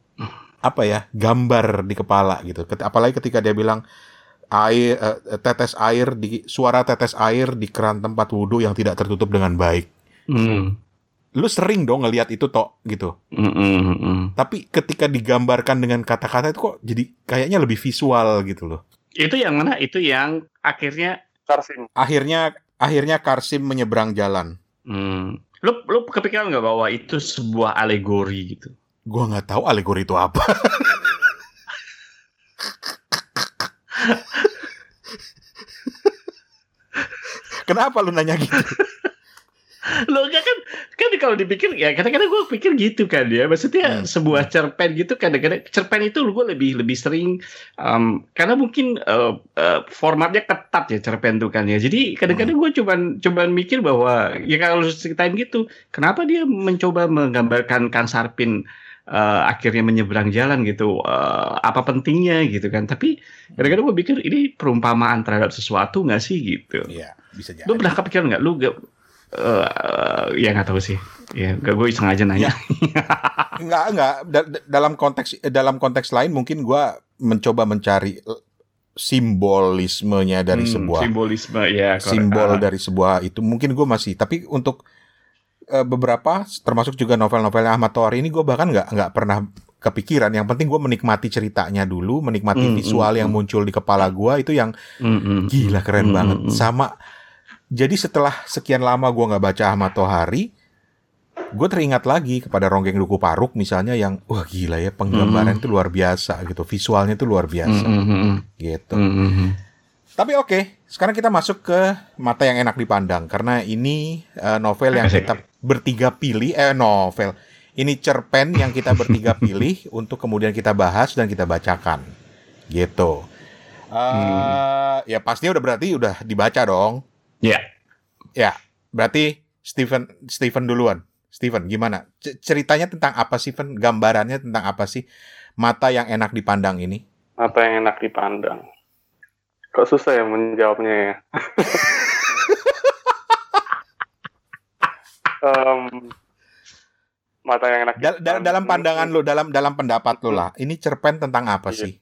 apa ya gambar di kepala gitu. Apalagi ketika dia bilang air eh, tetes air di suara tetes air di keran tempat wudhu yang tidak tertutup dengan baik. Hmm. Lu sering dong ngelihat itu tok gitu. Hmm, hmm. Tapi ketika digambarkan dengan kata-kata itu kok jadi kayaknya lebih visual gitu loh. Itu yang mana? Itu yang akhirnya Karsim. Akhirnya akhirnya Karsim menyeberang jalan. hmm. Lu lu kepikiran nggak bahwa itu sebuah alegori gitu? Gua nggak tahu alegori itu apa. Kenapa lu nanya gitu? Lo enggak kan kan kalau dipikir ya kadang-kadang gue pikir gitu kan ya maksudnya Hmm. sebuah cerpen gitu kadang-kadang cerpen itu gue lebih lebih sering um, karena mungkin uh, uh, formatnya ketat ya cerpen tuh kan ya jadi kadang-kadang gue cuman cuman mikir bahwa ya kalau ceritain gitu kenapa dia mencoba menggambarkan Kang Sarpin uh, akhirnya menyeberang jalan gitu uh, apa pentingnya gitu kan tapi kadang-kadang gue pikir ini perumpamaan terhadap sesuatu nggak sih gitu Iya, bisa jadi. Lu pernah kepikiran nggak? Lu gak, eh, ya nggak tahu sih. Ya, gak gue iseng aja nanya. Enggak, enggak. Da- da- dalam konteks dalam konteks lain mungkin gua mencoba mencari simbolismenya dari Hmm, sebuah simbolisme ya. simbol Ah. dari sebuah itu mungkin gue masih tapi untuk eh, beberapa termasuk juga novel-novelnya Ahmad Tohari ini gue bahkan nggak nggak pernah kepikiran. Yang penting gue menikmati ceritanya dulu menikmati Hmm, visual hmm, yang hmm. muncul di kepala gue itu yang Hmm, hmm. gila keren Hmm, banget. sama jadi setelah sekian lama gue nggak baca Ahmad Tohari gue teringat lagi kepada Ronggeng Duku Paruk misalnya yang wah gila ya penggambaran itu luar biasa gitu visualnya itu luar biasa. Hmm, gitu. Hmm. tapi oke, sekarang kita masuk ke mata yang enak dipandang karena ini eh, novel yang kita bertiga pilih eh novel. Ini cerpen yang kita bertiga pilih untuk kemudian kita bahas dan kita bacakan. Gitu. Eh, Hmm. ya pastinya udah berarti udah dibaca dong. Ya. Ya, berarti Steven Steven duluan. Steven, gimana? C- ceritanya tentang apa sih, Steven? Gambarannya tentang apa sih? Mata yang enak dipandang ini. Apa yang enak dipandang? Kok susah ya menjawabnya ya? Em, mata yang enak Dal- dal- dalam pandangan lo, dalam dalam pendapat lo lah, ini cerpen tentang apa Iya. sih?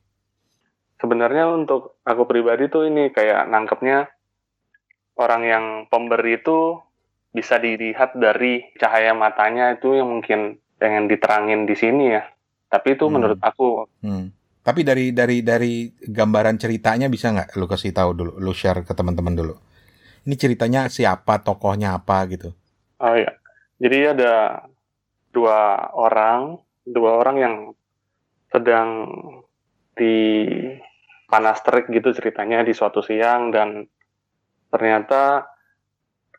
sebenarnya untuk aku pribadi tuh ini kayak nangkepnya orang yang pemberi itu bisa dilihat dari cahaya matanya itu yang mungkin pengen diterangin di sini ya. Tapi itu Hmm. menurut aku Hmm. Tapi dari dari dari gambaran ceritanya bisa nggak lo kasih tahu dulu, lo share ke teman-teman dulu. Ini ceritanya siapa, tokohnya apa gitu. Oh ya. Jadi ada dua orang, dua orang yang sedang di panas terik gitu ceritanya di suatu siang dan ternyata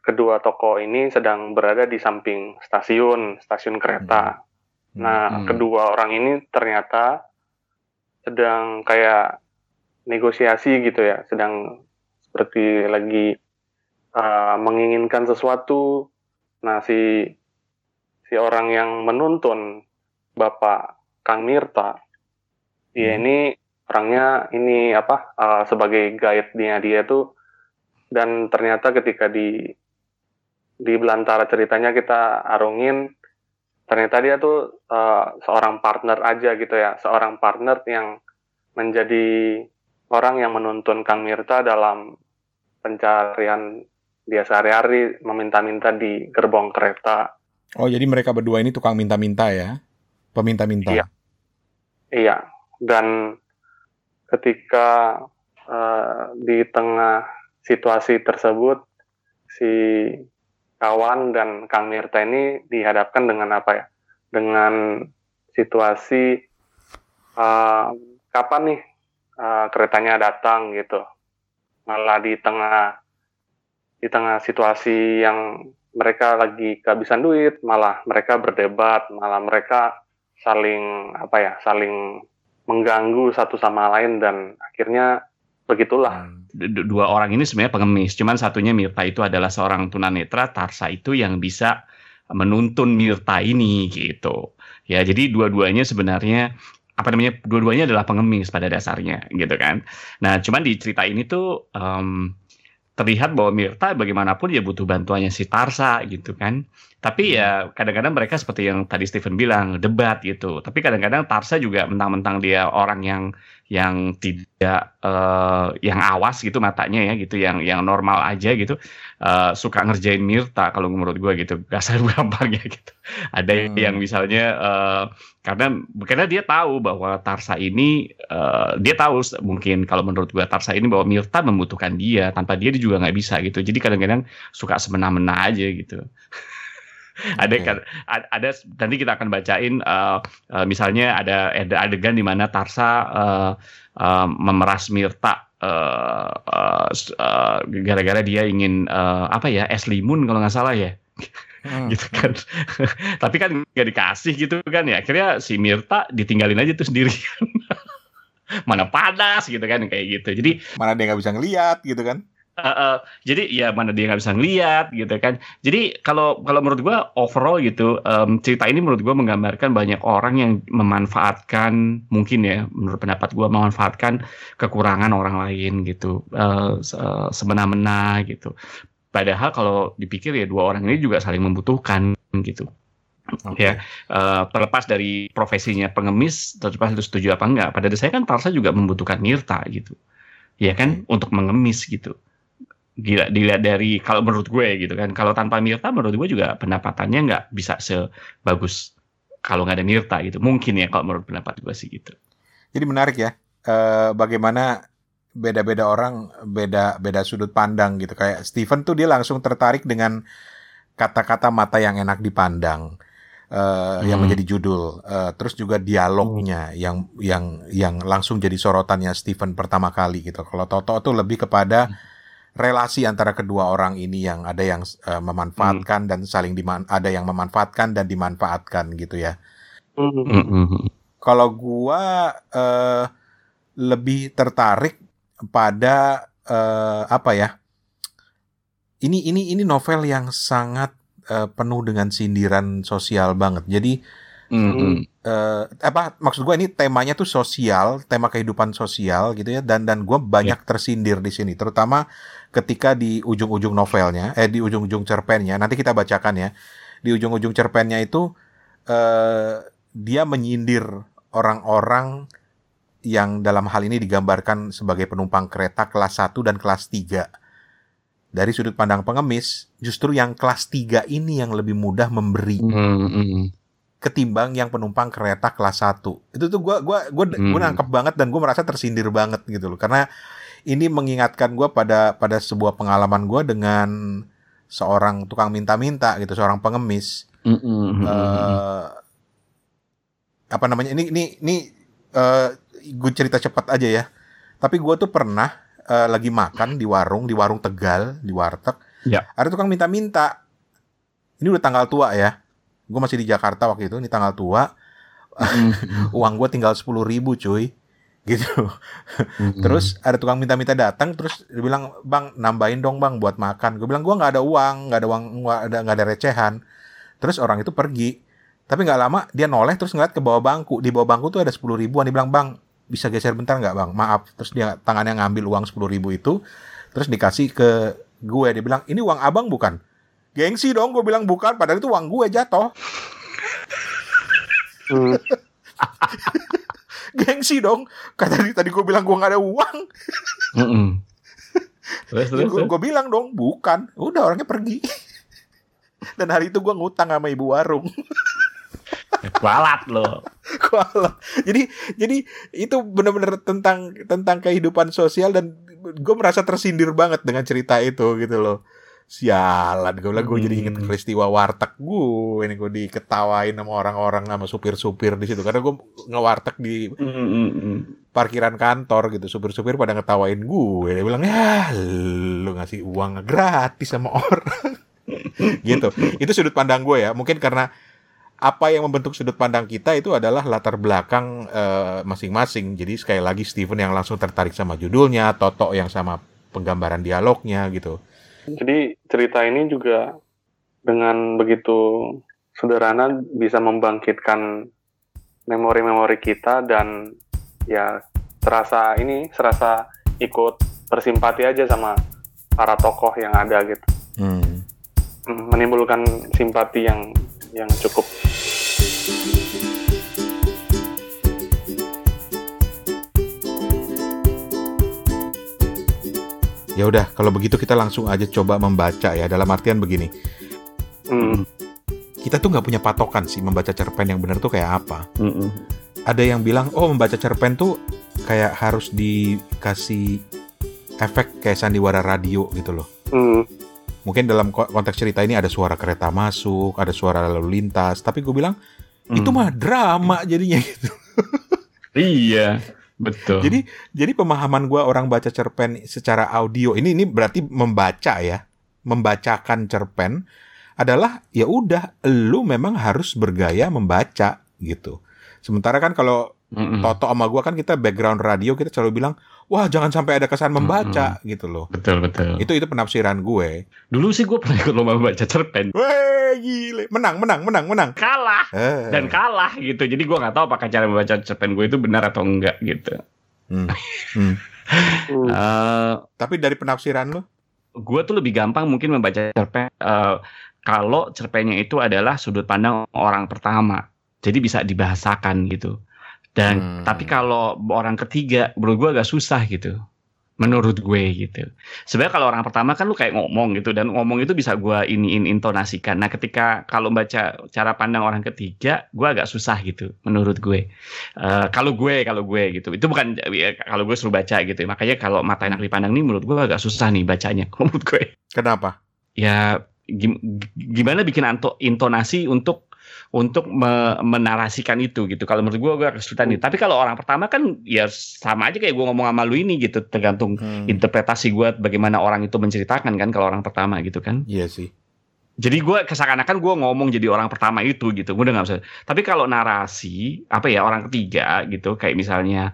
kedua tokoh ini sedang berada di samping stasiun, stasiun kereta. Nah, Hmm. kedua orang ini ternyata sedang kayak negosiasi gitu ya, sedang seperti lagi uh, menginginkan sesuatu. Nah, si si orang yang menuntun Bapak Kang Mirta, dia Hmm. ini orangnya ini apa uh, sebagai guide-nya dia tuh dan ternyata ketika di di belantara ceritanya kita arungin ternyata dia tuh uh, seorang partner aja gitu ya, seorang partner yang menjadi orang yang menuntun Kang Mirta dalam pencarian dia sehari-hari meminta-minta di gerbong kereta. Oh, jadi mereka berdua ini tukang minta-minta ya? Peminta-minta. Iya. Iya, dan ketika eh, di tengah situasi tersebut si kawan dan Kang Mirta ini dihadapkan dengan apa ya? Dengan situasi eh, kapan nih eh, keretanya datang gitu. Malah di tengah di tengah situasi yang mereka lagi kehabisan duit, malah mereka berdebat, malah mereka saling apa ya, saling mengganggu satu sama lain dan akhirnya begitulah. Hmm. Du- dua orang ini sebenarnya pengemis, cuman satunya Mirta itu adalah seorang tunanetra, Tarsa itu yang bisa menuntun Mirta ini gitu. Ya, jadi dua-duanya sebenarnya apa namanya dua-duanya adalah pengemis pada dasarnya gitu kan. Nah, cuman di cerita ini tuh em, terlihat bahwa Mirta bagaimanapun dia butuh bantuannya si Tarsa gitu kan. Tapi ya kadang-kadang mereka seperti yang tadi Steven bilang debat gitu. Tapi kadang-kadang Tarsa juga mentang-mentang dia orang yang yang tidak eh, yang awas gitu matanya ya gitu, yang yang normal aja gitu, eh, suka ngerjain Mirta kalau menurut gue gitu, kasar gampangnya gitu. Ada Hmm. yang misalnya eh, karena karena dia tahu bahwa Tarsa ini eh, dia tahu mungkin kalau menurut gue Tarsa ini bahwa Mirta membutuhkan dia tanpa dia dia juga nggak bisa gitu. Jadi kadang-kadang suka semena-mena aja gitu. ada kan ada nanti kita akan bacain eh, eh, misalnya ada ada adegan di mana Tarsa eh, eh, memeras Mirta eh, eh, s- eh, gara-gara dia ingin eh, apa ya es limun kalau nggak salah ya. Hmm. gitu kan. Tapi kan nggak dikasih gitu kan ya. Akhirnya si Mirta ditinggalin aja tuh sendirian. Mana panas gitu kan kayak gitu. Jadi Mana dia nggak bisa ngeliat gitu kan? Eh, jadi ya mana dia nggak bisa ngeliat gitu kan. Jadi kalau kalau menurut gua overall gitu em, cerita ini menurut gua menggambarkan banyak orang yang memanfaatkan mungkin ya menurut pendapat gua memanfaatkan kekurangan orang lain gitu se- eh, semena-mena gitu. Padahal kalau dipikir ya dua orang ini juga saling membutuhkan gitu. Oke. Ya, eh, terlepas dari profesinya pengemis, terlepas itu setuju apa enggak. Pada dasarnya kan Tarsa juga membutuhkan Mirta gitu, ya kan, untuk mengemis gitu. Gila, dilihat dari kalau menurut gue gitu kan, kalau tanpa Mirta menurut gue juga pendapatannya nggak bisa sebagus kalau nggak ada Mirta gitu. Mungkin ya kalau menurut pendapat gue sih gitu. Jadi menarik ya, eh, bagaimana beda-beda orang beda beda sudut pandang gitu. Kayak Steven tuh dia langsung tertarik dengan kata-kata mata yang enak dipandang, eh, yang Hmm. menjadi judul. Eh, terus juga dialognya yang yang yang langsung jadi sorotannya Steven pertama kali gitu. Kalau Toto tuh lebih kepada relasi antara kedua orang ini yang ada yang eh, memanfaatkan dan saling diman ada yang memanfaatkan dan dimanfaatkan gitu ya. Mm-mm. Kalau gua eh, lebih tertarik pada eh, apa ya? ini ini ini novel yang sangat uh, penuh dengan sindiran sosial banget. Jadi Mm-mm. uh, apa maksud gue ini temanya tuh sosial, tema kehidupan sosial gitu ya dan dan gue banyak tersindir di sini, terutama ketika di ujung-ujung novelnya, eh di ujung-ujung cerpennya. Nanti kita bacakan ya. Di ujung-ujung cerpennya itu uh, dia menyindir orang-orang yang dalam hal ini digambarkan sebagai penumpang kereta kelas 1 dan kelas 3. Dari sudut pandang pengemis, justru yang kelas 3 ini yang lebih mudah memberi Mm-mm. ketimbang yang penumpang kereta kelas 1. Itu tuh gua gua gua Hmm. gua nangkep banget dan gua merasa tersindir banget gitu loh. Karena ini mengingatkan gua pada pada sebuah pengalaman gua dengan seorang tukang minta-minta gitu, seorang pengemis. Mm-mm. eh apa namanya? Ini ini ini eh gue cerita cepat aja ya. Tapi gua tuh pernah eh, lagi makan di warung, di warung Tegal, di warteg. Ya. Ada tukang minta-minta. Ini udah tanggal tua ya. Gue masih di Jakarta waktu itu, ini tanggal tua. Mm-mm. Uang gue tinggal sepuluh ribu cuy. Gitu. Mm-mm. Terus ada tukang minta-minta datang, terus dia bilang, bang nambahin dong bang buat makan. Gue bilang gue nggak ada uang, nggak ada uang, nggak ada nggak ada recehan. Terus orang itu pergi. Tapi nggak lama dia noleh terus ngeliat ke bawah bangku. Di bawah bangku tuh ada sepuluh ribuan. Dia bilang bang bisa geser bentar nggak bang? Maaf. Terus dia tangannya ngambil uang sepuluh ribu itu, terus dikasih ke gue. Dia bilang ini uang abang bukan? Gengsi dong, gue bilang bukan. Padahal itu uang gue jatuh. Gengsi dong. Kata tadi, tadi gue bilang gue nggak ada uang. Mm-mm. Terus terus. gue, terus. bilang dong bukan udah orangnya pergi dan hari itu gue ngutang sama ibu warung Kualat lo. Kuala. jadi jadi itu benar-benar tentang tentang kehidupan sosial dan gue merasa tersindir banget dengan cerita itu gitu loh sialan gue bilang gue jadi inget Hmm. peristiwa warteg gue ini gue diketawain sama orang-orang sama supir-supir di situ. Karena gue ngewarteg di Mm-mm. parkiran kantor gitu. Supir-supir pada ngetawain gue dia bilang ya lu ngasih uang gratis sama orang. Gitu. Itu sudut pandang gue ya. Mungkin karena apa yang membentuk sudut pandang kita itu adalah latar belakang eh, masing-masing. Jadi sekali lagi Steven yang langsung tertarik sama judulnya Toto yang sama penggambaran dialognya gitu Jadi cerita ini juga dengan begitu sederhana bisa membangkitkan memori-memori kita dan ya serasa ini serasa ikut bersimpati aja sama para tokoh yang ada gitu. Hmm. Hmm, Menimbulkan simpati yang yang cukup ya udah kalau begitu kita langsung aja coba membaca ya dalam artian begini hmm, kita tuh nggak punya patokan sih membaca cerpen yang benar tuh kayak apa Mm-mm. ada yang bilang oh membaca cerpen tuh kayak harus dikasih efek kayak sandiwara radio gitu loh. hmm, Mungkin dalam ko- konteks cerita ini ada suara kereta masuk, ada suara lalu lintas, tapi gue bilang itu Mm. mah drama jadinya gitu. Iya, betul. Jadi jadi pemahaman gue orang baca cerpen secara audio ini ini berarti membaca ya, membacakan cerpen adalah ya udah lu memang harus bergaya membaca gitu. Sementara kan kalau Mm-mm. Toto sama gua kan kita background radio kita selalu bilang wah jangan sampai ada kesan membaca gitu loh betul betul. itu itu penafsiran gue Dulu sih gue pernah ikut lomba baca cerpen. Weh gile menang menang menang menang Kalah Eh. dan kalah gitu. Jadi gue nggak tahu apakah cara membaca cerpen gue itu benar atau enggak gitu. Hmm. Hmm. Eh, tapi dari penafsiran lo gue tuh lebih gampang mungkin membaca cerpen eh, kalau cerpennya itu adalah sudut pandang orang pertama jadi bisa dibahasakan gitu dan Hmm. tapi kalau orang ketiga menurut gue agak susah gitu. Menurut gue gitu. Sebenarnya kalau orang pertama kan lu kayak ngomong gitu dan ngomong itu bisa gue iniin intonasikan. Nah ketika kalau baca cara pandang orang ketiga gue agak susah gitu menurut gue. Eh, kalau gue kalau gue gitu. Itu bukan ya, kalau gue suruh baca gitu. Makanya kalau mata enak dipandang nih menurut gue agak susah nih bacanya menurut gue. Kenapa? Ya gim- gimana bikin anto, intonasi untuk untuk me- menarasikan itu gitu. Kalau menurut gue gue agak kesulitan nih. Tapi kalau orang pertama kan ya sama aja kayak gue ngomong sama lu ini gitu. Tergantung Hmm. interpretasi gue bagaimana orang itu menceritakan kan kalau orang pertama gitu kan. Iya sih. Jadi gue kesakanakan gue ngomong jadi orang pertama itu gitu. Gue udah nggak bisa. Tapi kalau narasi apa ya orang ketiga gitu kayak misalnya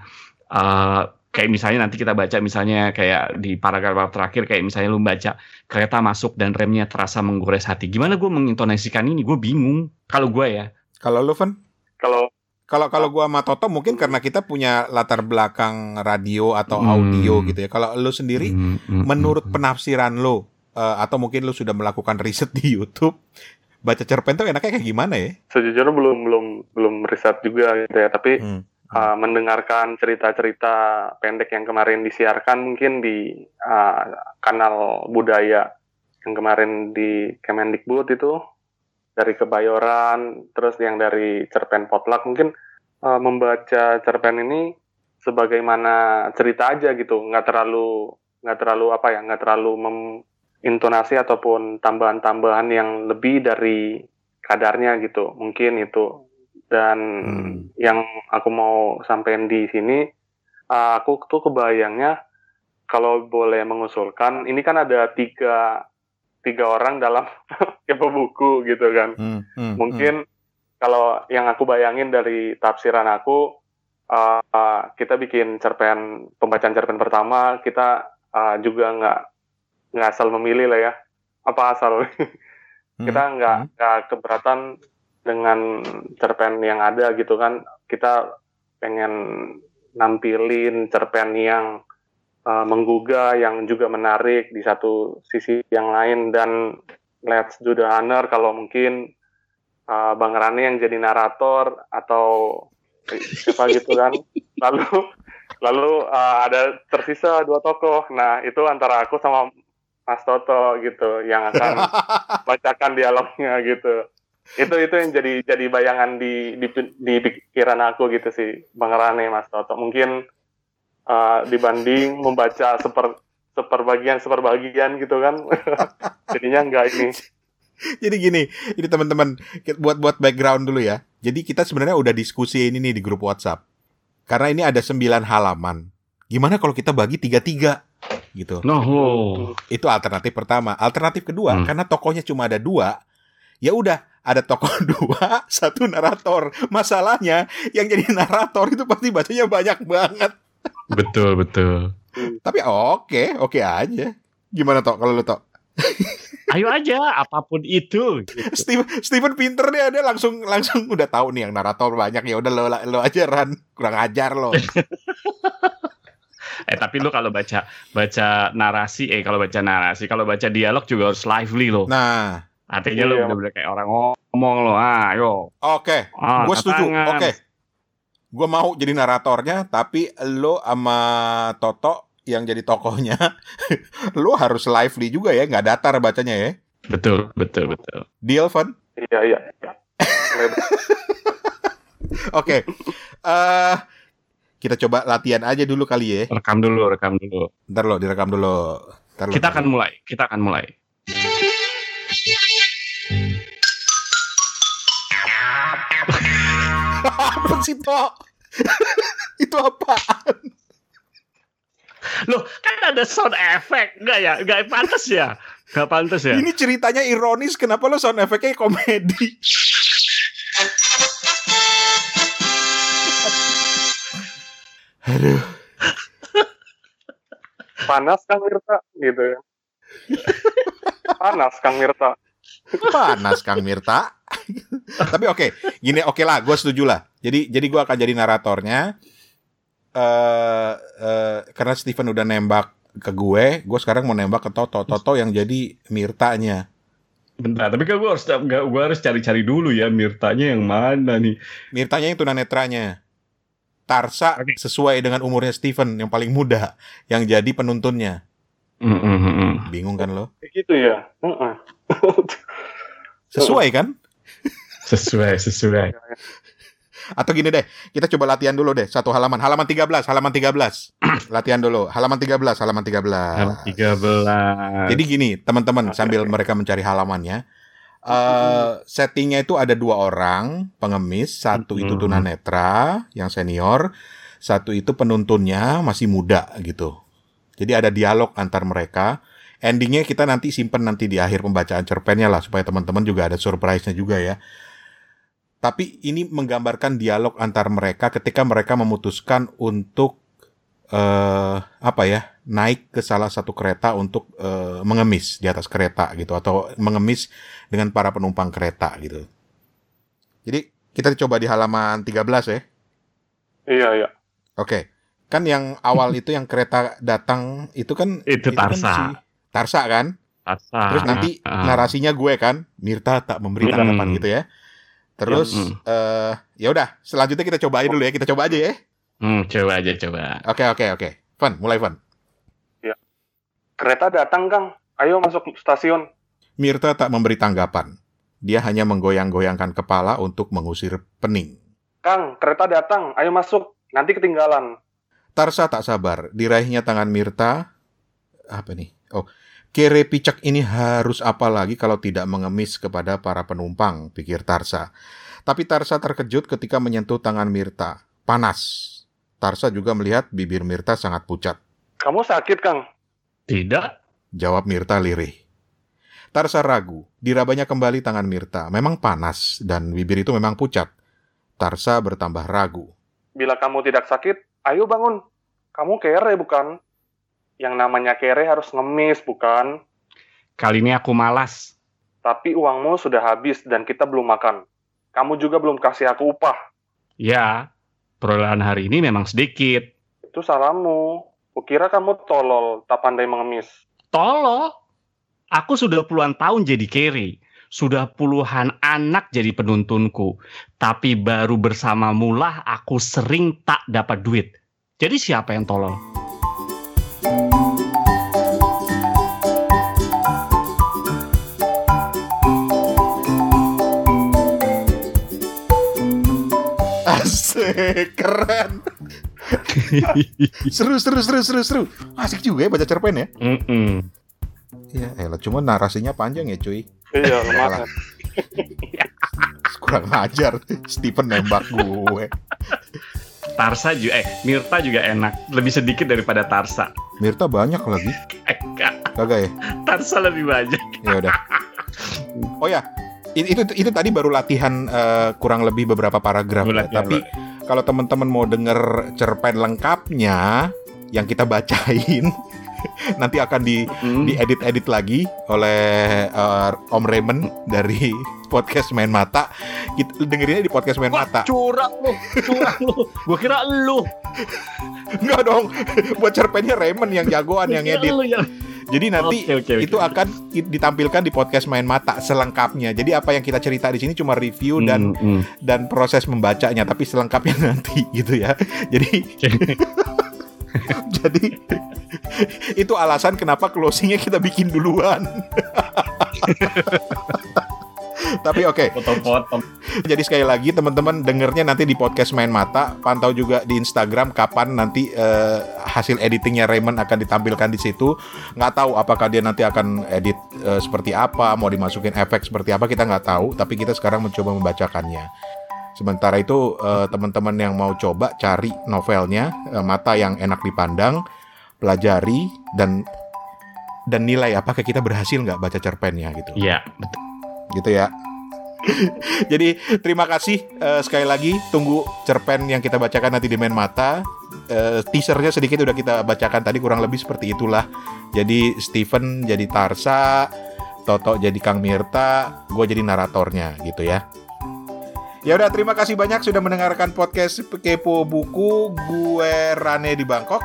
eh kayak misalnya nanti kita baca misalnya kayak di paragraf terakhir kayak misalnya lu baca kereta masuk dan remnya terasa menggores hati. Gimana gue mengintonasikan ini? Gue bingung. Kalau gue ya. Kalau lu, Van? Kalau Kalau kalau gua sama Toto mungkin karena kita punya latar belakang radio atau Hmm. audio gitu ya. Kalau lu sendiri Hmm, hmm, menurut hmm. penafsiran lo eh, atau mungkin lu sudah melakukan riset di YouTube baca cerpen tuh enaknya kayak gimana ya? sejujurnya belum belum belum riset juga gitu ya, tapi Hmm. Uh, mendengarkan cerita-cerita pendek yang kemarin disiarkan mungkin di uh, kanal budaya yang kemarin di Kemendikbud itu. Dari Kebayoran, terus yang dari cerpen Potluck mungkin uh, membaca cerpen ini sebagaimana cerita aja gitu, nggak terlalu nggak terlalu apa ya, nggak terlalu intonasi ataupun tambahan-tambahan yang lebih dari kadarnya gitu, mungkin itu dan Hmm. yang aku mau sampaikan di sini uh, aku tuh kebayangnya kalau boleh mengusulkan ini kan ada tiga tiga orang dalam kepo buku gitu kan Hmm, hmm, mungkin kalau yang aku bayangin dari tafsiran aku uh, uh, kita bikin cerpen pembacaan cerpen pertama kita uh, juga nggak nggak asal memilih lah ya apa asal hmm, kita nggak hmm. nggak keberatan dengan cerpen yang ada gitu kan kita pengen nampilin cerpen yang uh, menggugah yang juga menarik di satu sisi yang lain. Dan let's do the honor kalau mungkin uh, Bang Rani yang jadi narator atau siapa gitu kan. Lalu lalu uh, ada tersisa dua tokoh. Nah itu antara aku sama Mas Toto gitu yang akan bacakan dialognya gitu itu itu yang jadi jadi bayangan di di, di pikiran aku gitu sih Bang Rane Mas Toto mungkin uh, dibanding membaca seper seperbagian seperbagian gitu kan jadinya enggak ini Jadi gini, ini teman-teman kita buat buat background dulu ya. Jadi kita sebenarnya udah diskusi ini nih di grup WhatsApp. Karena ini ada 9 halaman. Gimana kalau kita bagi tiga-tiga gitu? No. Itu alternatif pertama. Alternatif kedua, Hmm. karena tokohnya cuma ada dua, ya udah ada tokoh dua, satu narator. Masalahnya yang jadi narator itu pasti bacanya banyak banget. Betul, betul. Tapi oke, oke aja. Gimana tok kalau lu tok? Ayo aja, apa pun itu. gitu. Steven, Steven pinter nih dia langsung langsung udah tahu nih yang narator banyak ya udah lo lo aja Ran kurang ajar lo. Eh tapi lu kalau baca baca narasi, eh kalau baca narasi, kalau baca dialog juga harus lively loh. Nah, Artinya lu Iya. bener-bener kayak orang ngomong lo. Ah, ayo. oke, Ah, gue setuju. Oke, gue mau jadi naratornya, tapi lo sama Toto yang jadi tokohnya, lo harus lively juga ya, nggak datar bacanya ya. Betul, betul, betul. Deal, Van? iya iya iya. Oke, eh kita coba latihan aja dulu kali ya. Rekam dulu, rekam dulu. Ntar lo direkam dulu. Ntar lo- Kita akan mulai, kita akan mulai. Apa sih Tok? Itu apaan? Loh, kan ada sound effect. Enggak ya? Enggak pantas ya? Enggak pantas ya? Ini ceritanya ironis, kenapa lo sound efeknya komedi? Aduh, panas Kang Mirta gitu ya panas Kang Mirta panas Kang Mirta. Tapi oke, gini oke lah, gue setuju lah. Jadi jadi gue akan jadi naratornya. eh eh, karena Steven udah nembak ke gue, gue sekarang mau nembak ke Toto. Toto yang jadi Mirtanya. Bentar, tapi kan gue harus gue harus cari-cari dulu ya Mirtanya yang mana nih. Mirtanya yang tunanetranya. Tarsa Oke. sesuai dengan umurnya Steven yang paling muda, yang jadi penuntunnya. Mm, mm, mm, mm. Bingung kan lo? gitu ya Heeh. Sesuai kan? Sesuai, sesuai. Atau gini deh, kita coba latihan dulu deh. Satu halaman, halaman 13, halaman 13. latihan dulu, halaman 13, halaman 13. Halaman 13. Jadi gini, teman-teman Oke, sambil mereka mencari halamannya, eh settingnya itu ada dua orang pengemis, satu itu Mhm. tunanetra yang senior, satu itu penuntunnya masih muda gitu. Jadi ada dialog antar mereka. Endingnya kita nanti simpen nanti di akhir pembacaan cerpennya lah supaya teman-teman juga ada surprise-nya juga ya. Tapi ini menggambarkan dialog antar mereka ketika mereka memutuskan untuk eh apa ya naik ke salah satu kereta untuk eh, mengemis di atas kereta gitu atau mengemis dengan para penumpang kereta gitu. Jadi kita coba di halaman 13 ya. Iya, iya. Oke. Kan yang awal itu yang kereta datang itu kan Itu kan Tarsa. si Tarsa kan? Tarsa. Terus nanti Ah, ah. narasinya gue kan, Mirta tak memberi Hmm. tanggapan gitu ya. Terus Hmm. eh ya udah, selanjutnya kita coba aja dulu ya. Kita coba aja ya. Hmm, coba aja coba. Oke, oke, oke. Fun, mulai fun. Kereta datang, Kang. Ayo masuk stasiun. Mirta tak memberi tanggapan. Dia hanya menggoyang-goyangkan kepala untuk mengusir pening. Kang, kereta datang. Ayo masuk. Nanti ketinggalan. Tarsa tak sabar, diraihnya tangan Mirta. Apa nih? Oh, kere picak ini harus apa lagi kalau tidak mengemis kepada para penumpang, pikir Tarsa. Tapi Tarsa terkejut ketika menyentuh tangan Mirta. Panas. Tarsa juga melihat bibir Mirta sangat pucat. Kamu sakit, Kang? Tidak. Jawab Mirta lirih. Tarsa ragu, dirabanya kembali tangan Mirta. Memang panas dan bibir itu memang pucat. Tarsa bertambah ragu. Bila kamu tidak sakit, ayo bangun. Kamu kere, bukan? Yang namanya kere harus ngemis, bukan? Kali ini aku malas. Tapi uangmu sudah habis dan kita belum makan. Kamu juga belum kasih aku upah. Ya, perolehan hari ini memang sedikit. Itu salahmu. Kukira kamu tolol, tak pandai mengemis. Tolong. Aku sudah puluhan tahun jadi carry. Sudah puluhan anak jadi penuntunku. Tapi baru bersama mulah aku sering tak dapat duit. Jadi siapa yang tolol? keren. seru, seru, seru, seru, seru. Asik juga ya baca cerpen ya. Mm-mm. Iya, elah, cuma narasinya panjang ya cuy. Iya, lumayan. Kurang ajar, Stephen nembak gue. Tarsa juga, eh Mirta juga enak. Lebih sedikit daripada Tarsa. Mirta banyak lagi, Eh, enggak. kagak ya? Tarsa lebih banyak. Ya udah. Oh ya, i- itu itu tadi baru latihan eh, kurang lebih beberapa paragraf. Ya. Tapi kalau teman-teman mau denger cerpen lengkapnya yang kita bacain nanti akan di Hmm. diedit-edit lagi oleh eh, Om Raymond dari podcast Main Mata. Kita dengerinnya di podcast Main Wah, Mata. curang lu, curang lu. Gua kira lu. Enggak dong. Buat cerpennya Raymond yang jagoan yang edit. lu yang- Jadi nanti Oke, oke, oke. itu akan ditampilkan di podcast Main Mata selengkapnya. Jadi apa yang kita cerita di sini cuma review dan Hmm, hmm. dan proses membacanya, tapi selengkapnya nanti gitu ya. Jadi jadi itu alasan kenapa closingnya kita bikin duluan. tapi oke, Potong-potong. jadi sekali lagi teman-teman dengernya nanti di podcast Main Mata, pantau juga di Instagram kapan nanti eh, hasil editingnya Raymond akan ditampilkan di situ. Nggak tahu apakah dia nanti akan edit eh, seperti apa, mau dimasukin efek seperti apa kita nggak tahu. Tapi kita sekarang mencoba membacakannya. Sementara itu eh, teman-teman yang mau coba cari novelnya eh, Mata yang enak dipandang, pelajari dan dan nilai apakah kita berhasil nggak baca cerpennya gitu Iya, betul. Gitu ya. Jadi terima kasih eh, sekali lagi tunggu cerpen yang kita bacakan nanti di main mata. Eh, teasernya sedikit udah kita bacakan tadi kurang lebih seperti itulah. Jadi Steven jadi Tarsa, Toto jadi Kang Mirta, gue jadi naratornya gitu ya. Ya udah terima kasih banyak sudah mendengarkan podcast Kepo Buku. Gue Rane di Bangkok.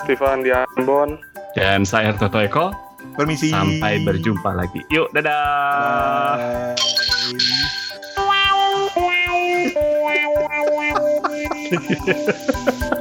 Steven di Ambon. Dan saya Toto Eko. Permisi. Sampai berjumpa lagi. Yuk, dadah. Bye.